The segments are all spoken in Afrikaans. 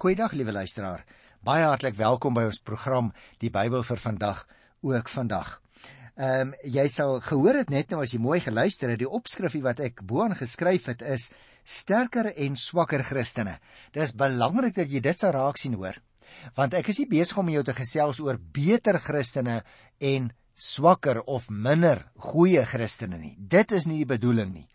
Goeiedag liewe luisteraar. Baie hartlik welkom by ons program Die Bybel vir vandag ook vandag. Ehm um, jy sal gehoor het net nou as jy mooi geluister het die opskrifie wat ek bo-aan geskryf het is sterker en swakker Christene. Dis belangrik dat jy dit sal raak sien hoor. Want ek is nie besig om jou te gesels oor beter Christene en swakker of minder goeie Christene nie. Dit is nie die bedoeling nie.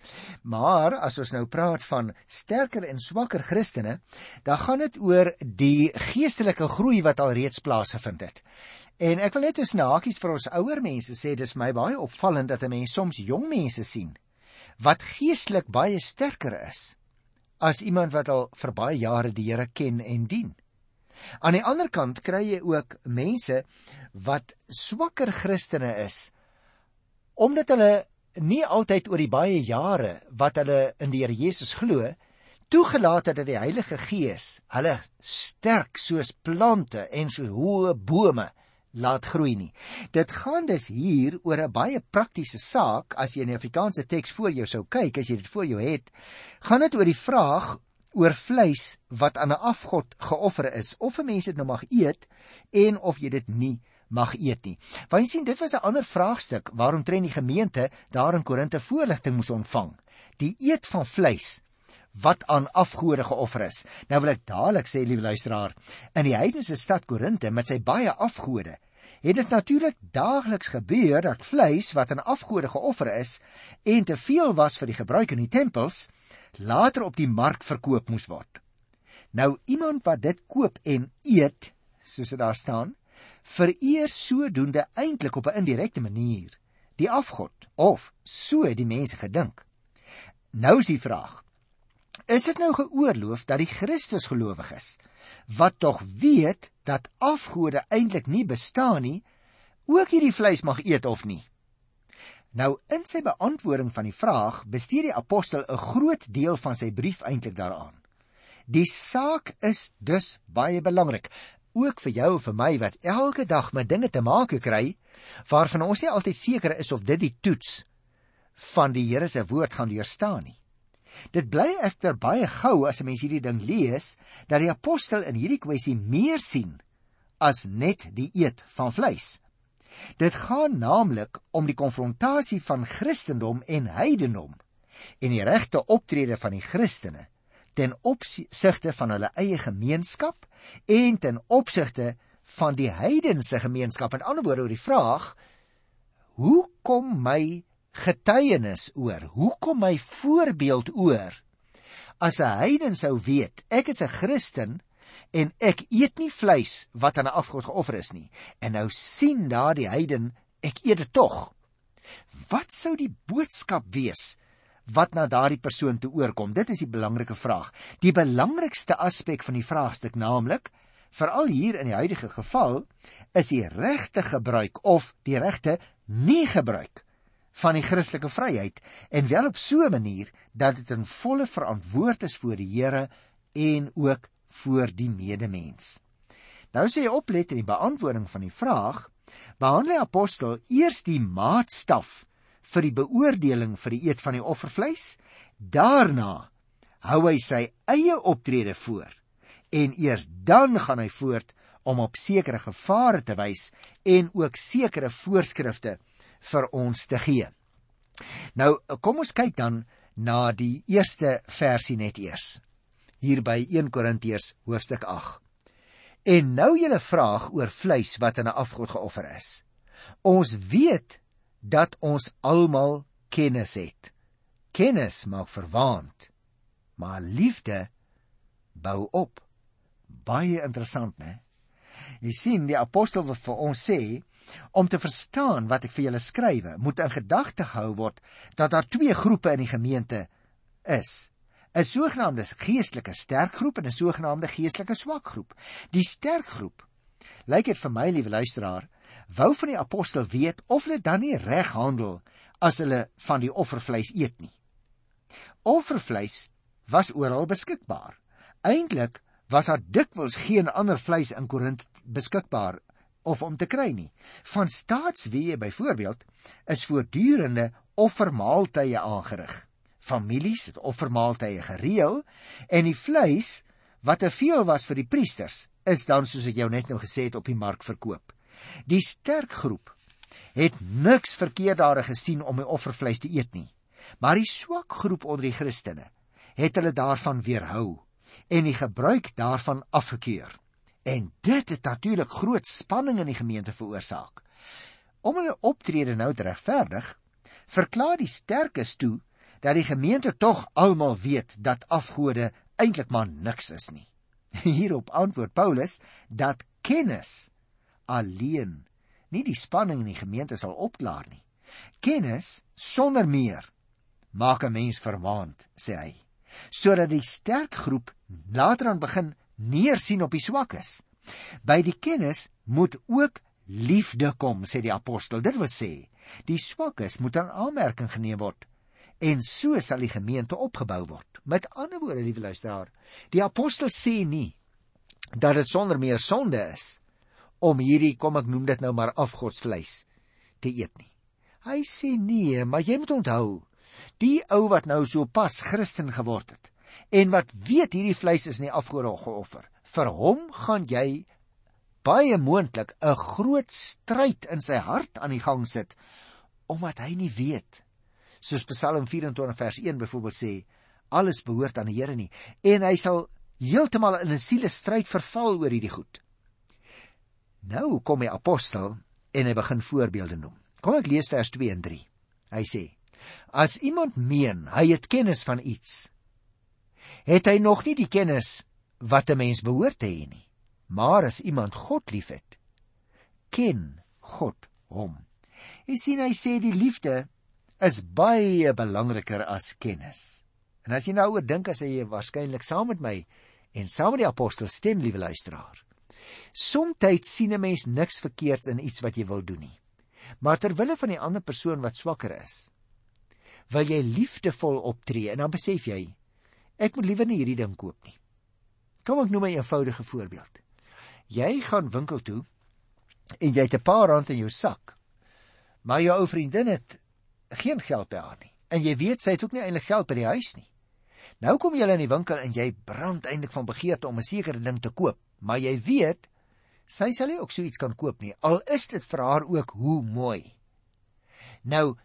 Maar as ons nou praat van sterker en swakker Christene, dan gaan dit oor die geestelike groei wat alreeds plaasgevind het. En ek wil net 'n snakies vir ons ouer mense sê dis my baie opvallend dat 'n mens soms jong mense sien wat geestelik baie sterker is as iemand wat al vir baie jare die Here ken en dien. Aan die ander kant kry jy ook mense wat swakker Christene is omdat hulle nie altyd oor die baie jare wat hulle in die Here Jesus glo toegelaat het dat die Heilige Gees hulle sterk soos plante en so hoë bome laat groei nie. Dit gaan dus hier oor 'n baie praktiese saak as jy in die Afrikaanse teks voor jou sou kyk as jy dit voor jou het, gaan dit oor die vraag oor vleis wat aan 'n afgod geoffer is of 'n mens dit nou mag eet en of jy dit nie mag eet nie. Want jy sien dit was 'n ander vraagstuk waarom tren die gemeente daar in Korinte voorligting moes ontvang. Die eet van vleis wat aan afgode geoffer is. Nou wil ek dadelik sê liewe luisteraar, in die heidense stad Korinte met sy baie afgode het dit natuurlik daagliks gebeur dat vleis wat aan afgode geoffer is en te veel was vir die gebruik in die tempels later op die mark verkoop moes word. Nou iemand wat dit koop en eet, soos dit daar staan, vereer sodoende eintlik op 'n indirekte manier die afgod of so die mense gedink. Nou is die vraag: Is dit nou geoorloof dat die Christus gelowiges wat tog weet dat afgode eintlik nie bestaan nie, ook hierdie vleis mag eet of nie? Nou in sy beantwoording van die vraag bestee die apostel 'n groot deel van sy brief eintlik daaraan. Die saak is dus baie belangrik, ook vir jou en vir my wat elke dag met dinge te maak kry waarvan ons nie altyd seker is of dit die toets van die Here se woord gaan deurstaan nie. Dit bly egter baie gou as 'n mens hierdie ding lees dat die apostel in hierdie kwessie meer sien as net die eet van vleis. Dit gaan naamlik om die konfrontasie van Christendom en heidendom en die regte optrede van die Christene ten opsigte van hulle eie gemeenskap en ten opsigte van die heidense gemeenskap. In ander woorde oor die vraag: Hoe kom my getuienis oor? Hoe kom my voorbeeld oor? As 'n heiden sou weet, ek is 'n Christen, en ek eet nie vleis wat aan 'n afgod geoffer is nie. En nou sien daardie heiden, ek eet dit tog. Wat sou die boodskap wees wat na daardie persoon toe oorkom? Dit is die belangrike vraag. Die belangrikste aspek van die vraagstuk naamlik, veral hier in die huidige geval, is die regte gebruik of die regte nie gebruik van die Christelike vryheid en wel op so 'n manier dat dit in volle verantwoord is voor die Here en ook voor die medemens. Nou sê hy oplet in die beantwoording van die vraag, behandel die apostel eers die maatstaf vir die beoordeling vir die eet van die offervleis, daarna hou hy sy eie optrede voor en eers dan gaan hy voort om op sekere gevare te wys en ook sekere voorskrifte vir ons te gee. Nou kom ons kyk dan na die eerste versie net eers hier by 1 Korintiërs hoofstuk 8. En nou julle vraag oor vleis wat aan 'n afgod geoffer is. Ons weet dat ons almal kennis het. Kennis maak verwaand, maar liefde bou op. Baie interessant, né? Jy sien, die apostel wat vir ons sê om te verstaan wat ek vir julle skrywe, moet in gedagte gehou word dat daar twee groepe in die gemeente is. 'n sogenaamde geestelike sterk groep en 'n sogenaamde geestelike swak groep. Die sterk groep, lyk dit vir my liewe luisteraar, wou van die apostel weet of hulle dan nie reg handel as hulle van die offervleis eet nie. Offervleis was oral beskikbaar. Eintlik was daar dikwels geen ander vleis in Korint beskikbaar of om te kry nie. Van staatsweë byvoorbeeld is voortdurende offermaaltye aangerig families het offermaaltye gereël en die vleis wat te veel was vir die priesters, is dan soos ek jou net nou gesê het op die mark verkoop. Die sterk groep het niks verkeerd daar gesien om die offervleis te eet nie. Maar die swak groep onder die Christene het hulle daarvan weerhou en die gebruik daarvan afgekeur. En dit het natuurlik groot spanning in die gemeente veroorsaak. Om hulle optrede nou te regverdig, verklaar die sterkes toe dat die gemeente tog almal weet dat afgode eintlik maar niks is nie. Hierop antwoord Paulus dat kennis alleen nie die spanning in die gemeente sal opklaar nie. Kennis sonder meer maak 'n mens verwaand, sê hy, sodat die sterk groep later aan begin neersien op die swakkes. By die kennis moet ook liefde kom, sê die apostel. Dit wil sê, die swakkes moet aan aanmerking geneem word en so sal die gemeente opgebou word. Met ander woorde, liewe luisteraar, die apostel sê nie dat dit sonder meer sonde is om hierdie kom ek noem dit nou maar afgodsvleis te eet nie. Hy sê nee, maar jy moet onthou, die ou wat nou so pas Christen geword het en wat weet hierdie vleis is nie afgode geoffer, vir hom gaan jy baie moontlik 'n groot stryd in sy hart aan die gang sit omdat hy nie weet soos Psalm 24 vers 1 byvoorbeeld sê alles behoort aan die Here nie en hy sal heeltemal in 'n siele stryd verval oor hierdie goed. Nou kom die apostel en hy begin voorbeelde noem. Kom ek lees vers 2 en 3. Hy sê: As iemand meen hy het kennis van iets, het hy nog nie die kennis wat 'n mens behoort te hê nie. Maar as iemand God liefhet, ken God hom. Jy sien hy sê die liefde is baie belangriker as kennis. En as jy nou oor dink as jy waarskynlik saam met my en saam met die apostel stem, liewe luisteraar. Somstyds sien 'n mens niks verkeerds in iets wat jy wil doen nie. Maar ter wille van die ander persoon wat swakker is, wil jy liefdevol optree en dan besef jy ek moet liewer nie hierdie ding koop nie. Kom ek noem 'n eenvoudige voorbeeld. Jy gaan winkel toe en jy het 'n paar rand in jou sak. Maar jou ou vriendin het geen geld by haar nie. En jy weet sy het ook nie eintlik geld by die huis nie. Nou kom jy in die winkel en jy brand eintlik van begeerte om 'n sekere ding te koop, maar jy weet sy sal nie ook so iets kan koop nie. Al is dit vir haar ook hoe mooi. Nou,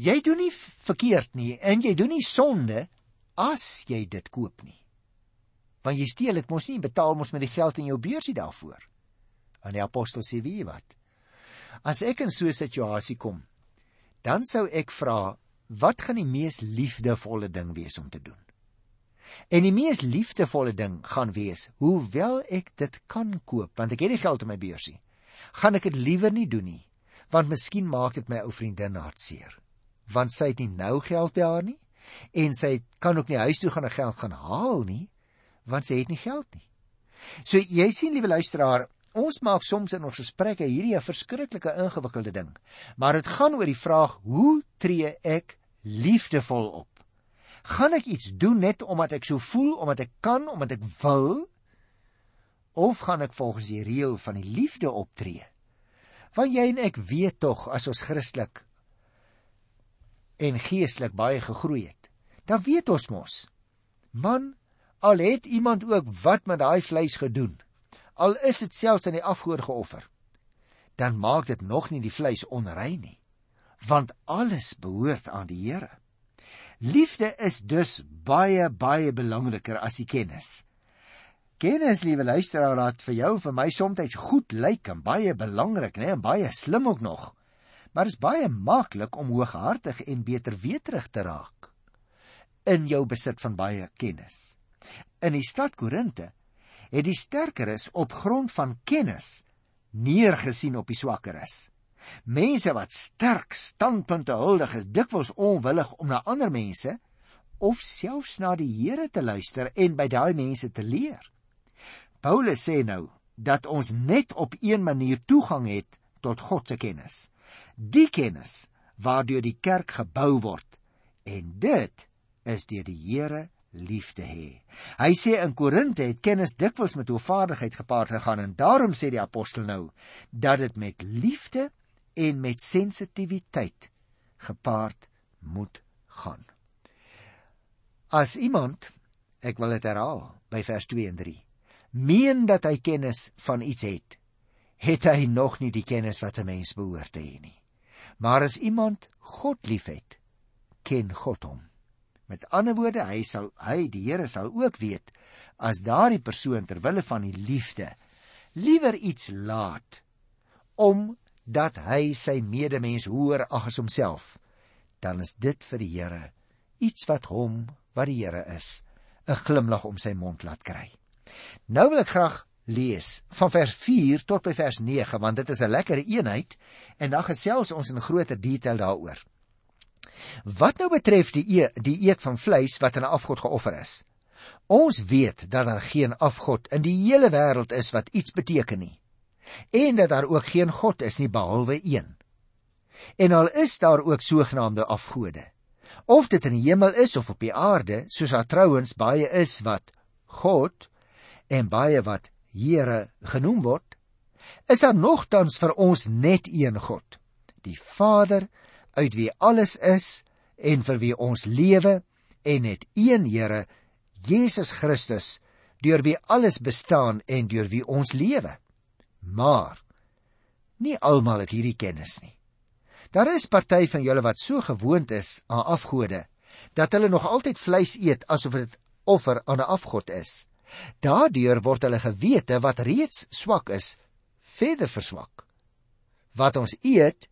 jy doen nie verkeerd nie en jy doen nie sonde as jy dit koop nie. Want jy steel dit mos nie betaal mos met die geld in jou beursie daarvoor. En die apostel sê wie wat? As ek in so 'n situasie kom, dan sou ek vra, wat gaan die mees liefdevolle ding wees om te doen? En die mees liefdevolle ding gaan wees, hoewel ek dit kan koop, want ek het die geld in my beursie, gaan ek dit liewer nie doen nie, want miskien maak dit my ou vriendin hartseer, want sy het nie nou geld by haar nie en sy kan ook nie huis toe gaan en geld gaan haal nie, want sy het nie geld nie. So jy sien liewe luisteraar, ons maak soms in ons gesprekke hierdie 'n verskriklike ingewikkelde ding, maar dit gaan oor die vraag, hoe tree ek liefdevol op? Gaan ek iets doen net omdat ek so voel, omdat ek kan, omdat ek wil? Of gaan ek volgens die reël van die liefde optree? Want jy en ek weet tog as ons Christelik en geestelik baie gegroei het, dan weet ons mos. Man, al het iemand ook wat met daai vleis gedoen, al is dit selfs aan die afgode geoffer, dan maak dit nog nie die vleis onrein nie, want alles behoort aan die Here. Liefde is dus baie baie belangriker as die kennis. Kennis, liewe luisteraar, laat vir jou vir my soms goed lyk en baie belangrik, né, en baie slim ook nog. Maar dit is baie maklik om hooghartig en beter weterig te raak in jou besit van baie kennis. In die stad Korinte het die sterkeres op grond van kennis neergesien op die swakkeres. Mense wat sterk standpunte huldig is, dikwels onwillig om na ander mense of selfs na die Here te luister en by daai mense te leer. Paulus sê nou dat ons net op een manier toegang het tot God se kennis. Die kennis waardeur die kerk gebou word en dit is deur die Here liefde hê. Hy sê in Korinte het kennis dikwels met hoofvaardigheid gepaard gegaan en daarom sê die apostel nou dat dit met liefde en met sensitiwiteit gepaard moet gaan. As iemand, ek wil dit herhaal by vers 2 en 3, meen dat hy kennis van iets het, het hy nog nie die kennis wat 'n mens behoort te hê nie. Maar as iemand God liefhet, ken God hom. Met ander woorde, hy sal hy die Here sal ook weet as daardie persoon ter wille van die liefde liewer iets laat om dat hy sy medemens hoër ag as homself, dan is dit vir die Here iets wat hom wat die Here is 'n glimlag om sy mond laat kry. Nou wil ek graag lees van vers 4 tot by vers 9 want dit is 'n lekker eenheid en dan gesels ons in groter detail daaroor. Wat nou betref die e die eet van vleis wat aan 'n afgod geoffer is. Ons weet dat daar geen afgod in die hele wêreld is wat iets beteken nie en dat daar ook geen god is nie behalwe een. En al is daar ook sogenaamde afgode, of dit in die hemel is of op die aarde, soos daar trouens baie is wat God en baie wat Here genoem word, is daar nogtans vir ons net een God, die Vader uit wie alles is en vir wie ons lewe en net een Here, Jesus Christus, deur wie alles bestaan en deur wie ons lewe. Maar nie almal het hierdie kennis nie. Daar is party van julle wat so gewoond is aan afgode dat hulle nog altyd vleis eet asof dit offer aan 'n afgod is. Daardeur word hulle gewete wat reeds swak is, verder verswak. Wat ons eet,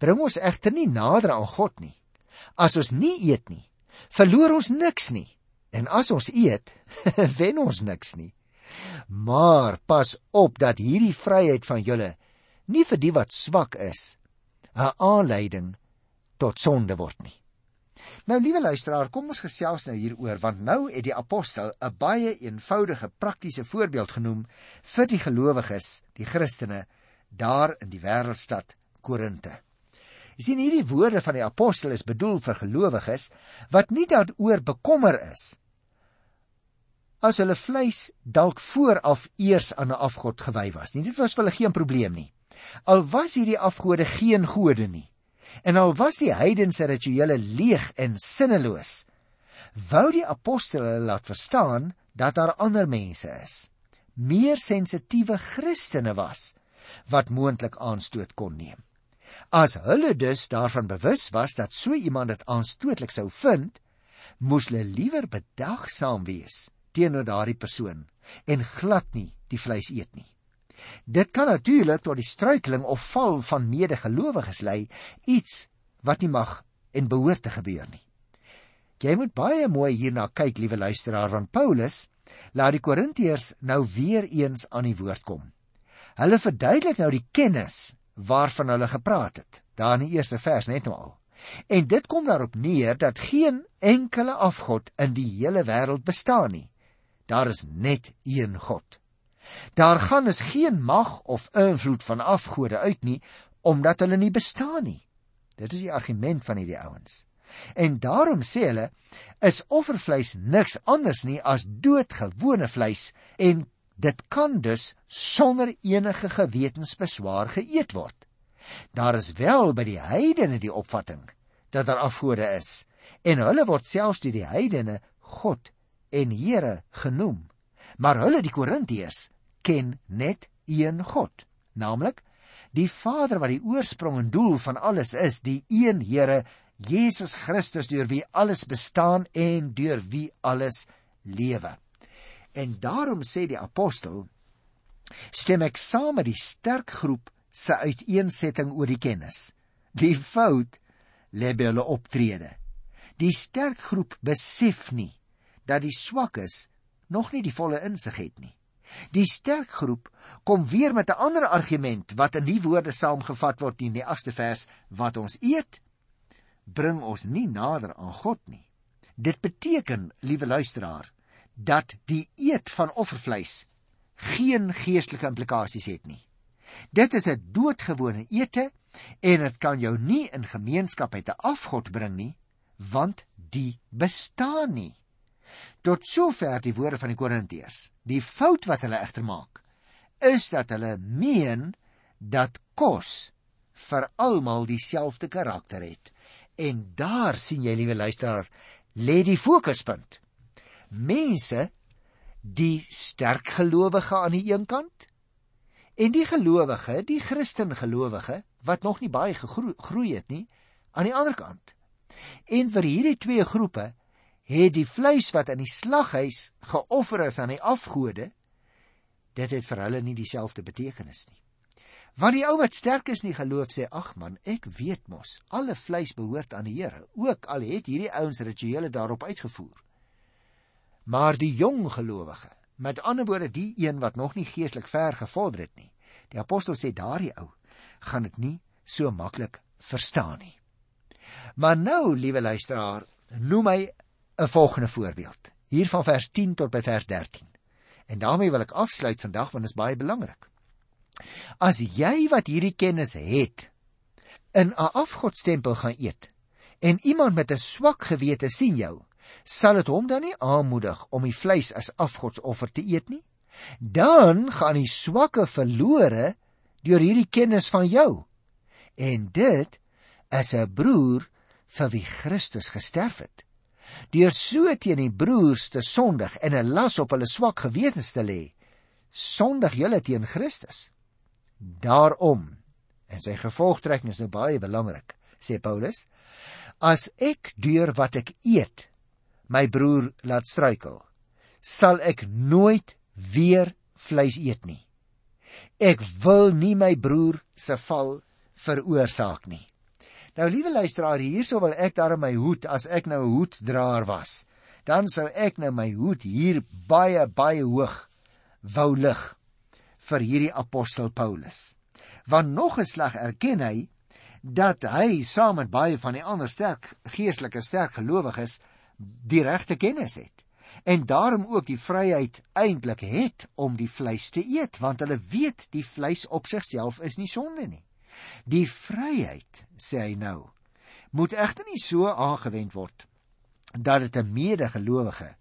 bring ons egter nie nader aan God nie. As ons nie eet nie, verloor ons niks nie. En as ons eet, wen ons niks nie. Maar pas op dat hierdie vryheid van julle nie vir die wat swak is 'n aanleiding tot sonde word nie. Nou liewe luisteraar, kom ons gesels nou hieroor want nou het die apostel 'n baie eenvoudige praktiese voorbeeld genoem vir die gelowiges, die Christene daar in die wêreldstad Korinte. Jy sien hierdie woorde van die apostel is bedoel vir gelowiges wat nie daaroor bekommer is as hulle vleis dalk vooraf eers aan 'n afgod gewy was nie. Dit was vir hulle geen probleem nie. Al was hierdie afgode geen gode nie. En al was die heidense rituele leeg en sinneloos, wou die apostele laat verstaan dat daar ander mense is, meer sensitiewe Christene was wat moontlik aanstoot kon neem. As hulle dus daarvan bewus was dat so iemand dit aanstootlik sou vind, moes hulle liewer bedagsaam wees teenoor daardie persoon en glad nie die vleis eet nie. Dit kan natuurlik tot die struikeling of val van medegelowiges lei, iets wat nie mag en behoort te gebeur nie. Jy moet baie mooi hierna kyk, liewe luisteraar, want Paulus laat die Korintiërs nou weer eens aan die woord kom. Hulle verduidelik nou die kennis waarvan hulle gepraat het, daar in die eerste vers net nou al. En dit kom daarop neer dat geen enkele afgod in die hele wêreld bestaan nie. Daar is net een God. Daar gaan is geen mag of invloed van afgode uit nie omdat hulle nie bestaan nie. Dit is die argument van hierdie ouens. En daarom sê hulle is offervleis niks anders nie as doodgewone vleis en dit kan dus sonder enige gewetensbeswaar geëet word. Daar is wel by die heidene die opvatting dat daar afgode is en hulle word selfs deur die heidene God en Here genoem. Maar hulle die Korintiërs ken net een God, naamlik die Vader wat die oorsprong en doel van alles is, die een Here Jesus Christus deur wie alles bestaan en deur wie alles lewe. En daarom sê die apostel stem ek saam met die sterk groep se uiteensetting oor die kennis. Die fout lê by hulle optrede. Die sterk groep besef nie dat die swakkes nog nie die volle insig het nie. Die sterk groep kom weer met 'n ander argument wat in die woorde saamgevat word in die 8ste vers wat ons eet bring ons nie nader aan God nie. Dit beteken, liewe luisteraar, dat die eet van offervleis geen geestelike implikasies het nie. Dit is 'n doodgewone ete en dit kan jou nie in gemeenskap met 'n afgod bring nie, want die bestaan nie. Tot sover die woorde van die Korintiërs. Die fout wat hulle egter maak, is dat hulle meen dat kos vir almal dieselfde karakter het. En daar sien jy liewe luisteraar, lê die fokuspunt. Mense die sterk gelowige aan die een kant en die gelowige, die Christen gelowige wat nog nie baie gegroei het nie aan die ander kant. En vir hierdie twee groepe het die vleis wat in die slaghuis geoffer is aan die afgode, dit het vir hulle nie dieselfde betekenis nie. Want die ou wat sterk is in die geloof sê: "Ag man, ek weet mos, alle vleis behoort aan die Here, ook al het hierdie ouens rituele daarop uitgevoer." Maar die jong gelowige, met ander woorde die een wat nog nie geestelik ver gevorder het nie, die apostel sê daardie ou gaan dit nie so maklik verstaan nie. Maar nou, liewe luisteraar, noem my 'n volgende voorbeeld. Hier van vers 10 tot by vers 13. En daarmee wil ek afsluit vandag want dit is baie belangrik. As jy wat hierdie kennis het in 'n afgodstempel gaan eet en iemand met 'n swak gewete sien jou, sal dit hom dan nie aanmoedig om die vleis as afgodsoffer te eet nie? Dan gaan die swakke verlore deur hierdie kennis van jou. En dit is 'n broer vir wie Christus gesterf het. Deur so teen die broers te sondig en 'n las op hulle swak gewetens te lê, sondig julle teen Christus. Daarom, en sy gevolgtrekking is nou baie belangrik, sê Paulus, as ek deur wat ek eet my broer laat struikel, sal ek nooit weer vleis eet nie. Ek wil nie my broer se val veroorsaak nie. Nou liewe luisteraar, hierso wil ek daar my hoed as ek nou 'n hoeddraer was. Dan sou ek nou my hoed hier baie baie hoog wou lig vir hierdie apostel Paulus. Want nog 'n slag erken hy dat hy saam met baie van die ander sterk geestelike sterk gelowiges die regte kennis het en daarom ook die vryheid eintlik het om die vleis te eet want hulle weet die vleis op sigself is nie sonde nie. Die vryheid, sê hy nou, moet egter nie so aangewend word dat dit 'n medegelowige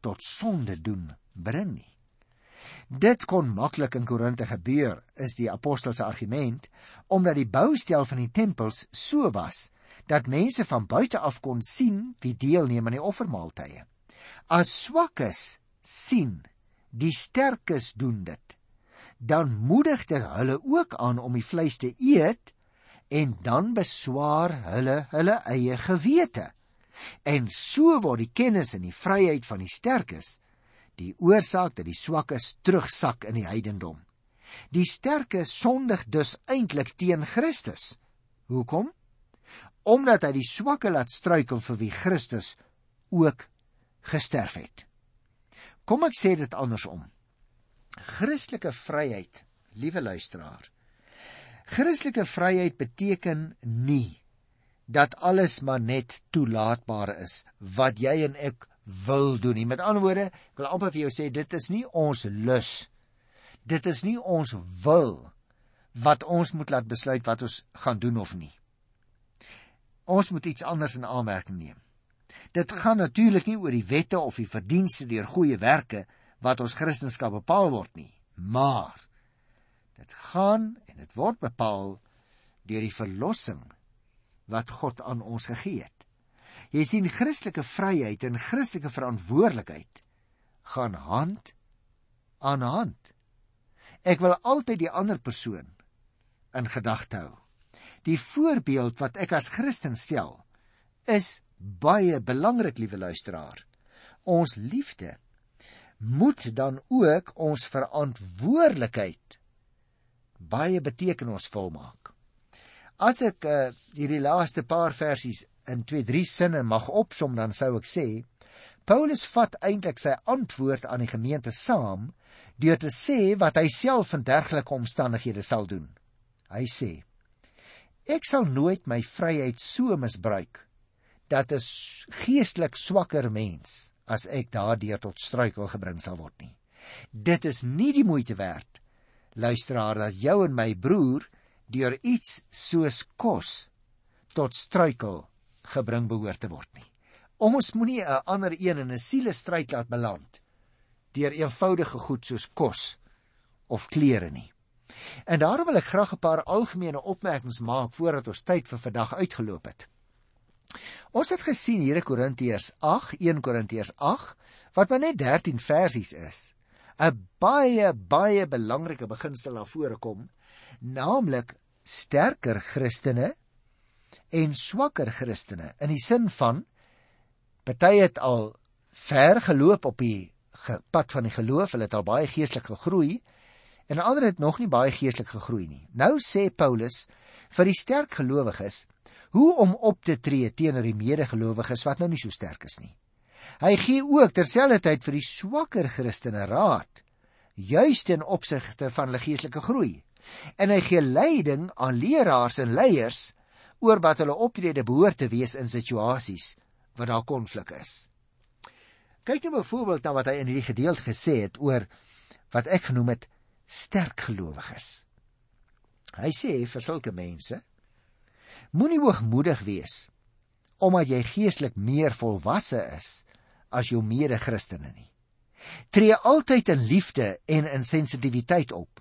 tot sonde doen bring nie. Dit kon maklik in Korinte gebeur, is die apostel se argument, omdat die boustel van die tempels so was dat mense van buite af kon sien wie deelneem aan die offermaaltye. As swakkes sien, die sterkes doen dit dan moedig dit hulle ook aan om die vleis te eet en dan beswaar hulle hulle eie gewete. En so word die kennis en die vryheid van die sterkes die oorsaak dat die swakkes terugsak in die heidendom. Die sterkes sondig dus eintlik teen Christus. Hoekom? Omdat hy die swakke laat struikel vir wie Christus ook gesterf het. Kom ek sê dit andersom. Christelike vryheid, liewe luisteraar. Christelike vryheid beteken nie dat alles maar net toelaatbaar is wat jy en ek wil doen nie. Met ander woorde, ek wil amper vir jou sê dit is nie ons lus. Dit is nie ons wil wat ons moet laat besluit wat ons gaan doen of nie. Ons moet iets anders in aanmerking neem. Dit gaan natuurlik nie oor die wette of die verdienste deur goeie werke wat ons Christendom bepaal word nie, maar dit gaan en dit word bepaal deur die verlossing wat God aan ons gegee het. Jy sien Christelike vryheid en Christelike verantwoordelikheid gaan hand aan hand. Ek wil altyd die ander persoon in gedagte hou. Die voorbeeld wat ek as Christen stel is baie belangrik, liewe luisteraar. Ons liefde moet dan ook ons verantwoordelikheid baie betekenisvol maak. As ek uh, hierdie laaste paar versies in 2-3 sinne mag opsom dan sou ek sê Paulus vat eintlik sy antwoord aan die gemeente saam deur te sê wat hy self in dergelike omstandighede sal doen. Hy sê: Ek sal nooit my vryheid so misbruik dat 'n geestelik swakker mens as ek daardeur tot struikel gebring sal word nie. Dit is nie die moeite werd luisteraar dat jou en my broer deur iets soos kos tot struikel gebring behoort te word nie. Ons moenie 'n ander een in 'n siele stryd laat beland deur eenvoudige goed soos kos of klere nie. En daarom wil ek graag 'n paar algemene opmerkings maak voordat ons tyd vir vandag uitgeloop het. Ons het gesien hier in Korintiërs 8, 1 Korintiërs 8, wat maar net 13 versies is. 'n Baie baie belangrike beginsel na vore kom, naamlik sterker Christene en swakker Christene in die sin van party het al ver geloop op die pad van die geloof, hulle het al baie geestelik gegroei en ander het nog nie baie geestelik gegroei nie. Nou sê Paulus vir die sterk gelowiges hoe om op te tree teenoor die medegelowiges wat nou nie so sterk is nie. Hy gee ook terselfdertyd vir die swakker Christene raad juis ten opsigte van hulle geestelike groei. En hy gee leiding aan leraars en leiers oor wat hulle optrede behoort te wees in situasies waar daar konflik is. Kyk nou byvoorbeeld na wat hy in hierdie gedeelte gesê het oor wat ek genoem het sterk gelowiges. Hy sê vir sulke mense moenie hoogmoedig wees omdat jy geestelik meer volwasse is as jou mede-Christene nie. Tree altyd in liefde en in sensitiwiteit op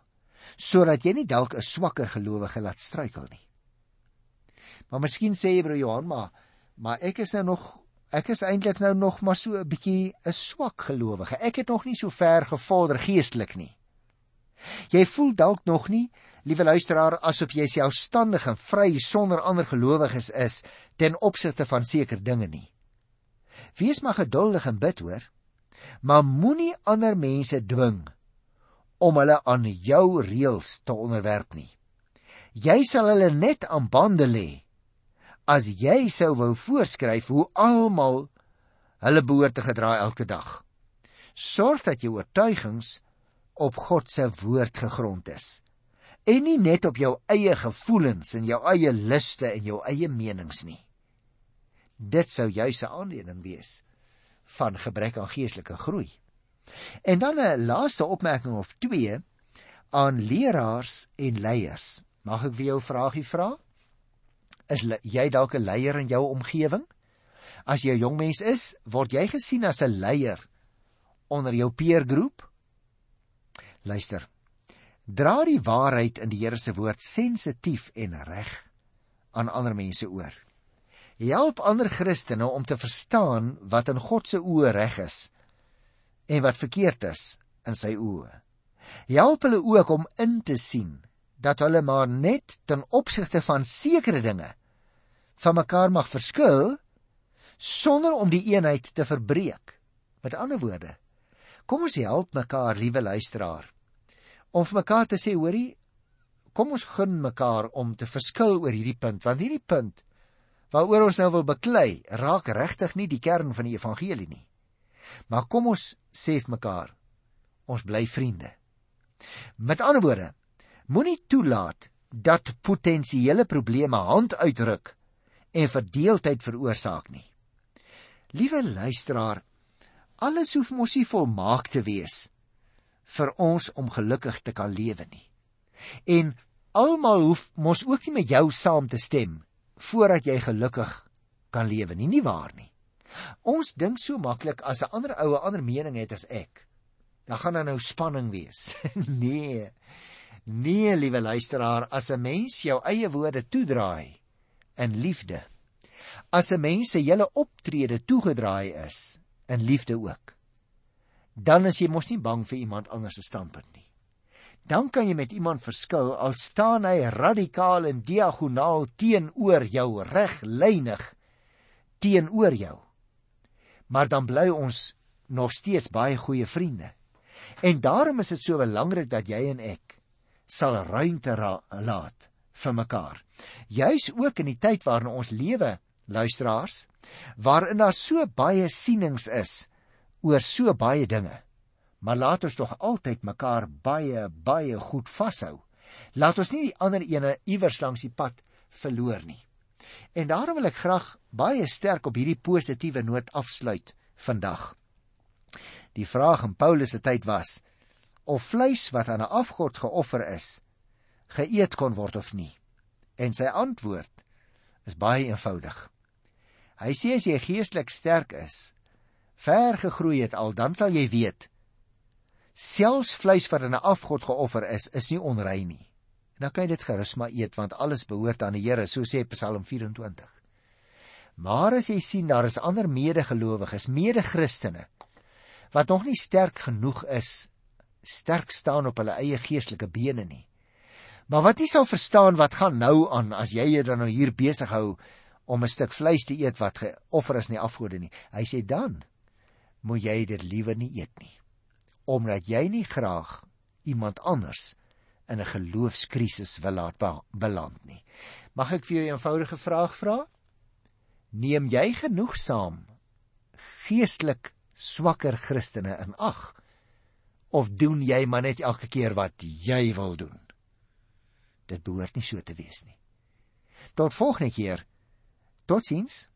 sodat jy nie dalk 'n swakker gelowige laat struikel nie. Maar miskien sê jy broer Johan maar maar ek is nou nog ek is eintlik nou nog maar so 'n bietjie 'n swak gelowige. Ek het nog nie so ver gevorder geestelik nie. Jy voel dalk nog nie, liewe luisteraar, asof jy selfstandig en vry sonder ander gelowiges is ten opsigte van sekere dinge nie. Wees maar geduldig en bid hoor, maar moenie ander mense dwing om hulle aan jou reëls te onderwerp nie. Jy sal hulle net aan bande lê as jy sou wou voorskryf hoe almal hulle behoort te gedra elke dag. Sorg dat jou oortuigings op God se woord gegrond is en nie net op jou eie gevoelens en jou eie liste en jou eie menings nie. Dit sou juis 'n aanleiding wees van gebrek aan geestelike groei. En dan 'n laaste opmerking of twee aan leraars en leiers. Mag ek vir jou 'n vraagie vra? Is jy dalk 'n leier in jou omgewing? As jy 'n jong mens is, word jy gesien as 'n leier onder jou peergroep? Luister. Dra die waarheid in die Here se woord sensitief en reg aan ander mense oor. Help ander Christene om te verstaan wat in God se oë reg is en wat verkeerd is in sy oë. Help hulle ook om in te sien dat hulle maar net ten opsigte van sekere dinge van mekaar mag verskil sonder om die eenheid te verbreek. Met ander woorde, kom ons help mekaar, liewe luisteraar, om vir mekaar te sê, hoorie, kom ons gun mekaar om te verskil oor hierdie punt, want hierdie punt waaroor ons nou wil beklei, raak regtig nie die kern van die evangelie nie. Maar kom ons sê vir mekaar, ons bly vriende. Met ander woorde, moenie toelaat dat potensiële probleme hand uitruk en verdeeldheid veroorsaak nie. Liewe luisteraar, alles hoef mos nie volmaak te wees vir ons om gelukkig te kan lewe nie. En almal hoef mos ook nie met jou saam te stem voordat jy gelukkig kan lewe nie, nie waar nie. Ons dink so maklik as 'n ander ou 'n ander mening het as ek, dan gaan daar nou spanning wees. nee. Nee, liewe luisteraar, as 'n mens jou eie woorde toedraai in liefde, as 'n mens se hele optrede toegedraai is in liefde ook, dan is jy mos nie bang vir iemand anders se standpunt nie. Dan kan jy met iemand verskil al staan hy radikaal en diagonaal teenoor jou, reglynig teenoor jou. Maar dan bly ons nog steeds baie goeie vriende. En daarom is dit so belangrik dat jy en ek sal ruimte laat vir mekaar. Juis ook in die tyd waarin ons lewe, luisteraars, waarin daar so baie sienings is oor so baie dinge. Maar laat ons tog altyd mekaar baie baie goed vashou. Laat ons nie die ander ene iewers langs die pad verloor nie. En daarom wil ek graag baie sterk op hierdie positiewe noot afsluit vandag. Die vraag in Paulus se tyd was of vleis wat aan 'n afgod geoffer is, geëet kon word of nie. En sy antwoord is baie eenvoudig. Hy sê as jy geestelik sterk is, ver gegroei het al, dan sal jy weet selfs vleis wat aan 'n afgod geoffer is, is nie onrein nie. En dan kan jy dit gerus maar eet want alles behoort aan die Here, so sê Psalm 24. Maar as jy sien daar is ander medegelowiges, mede-Christene wat nog nie sterk genoeg is, sterk staan op hulle eie geestelike bene nie. Maar wat jy sal verstaan wat gaan nou aan as jy jou dan nou hier besig hou om 'n stuk vleis te eet wat geoffer is nie afgode nie. Hy sê dan moet jy dit liewer nie eet nie omdat jy nie graag iemand anders in 'n geloofskrisis wil laat beland nie. Mag ek vir jou 'n eenvoudige vraag vra? Neem jy genoegsaam geestelik swakker Christene in ag? Of doen jy maar net elke keer wat jy wil doen? Dit behoort nie so te wees nie. Tot volgende keer. Totsiens.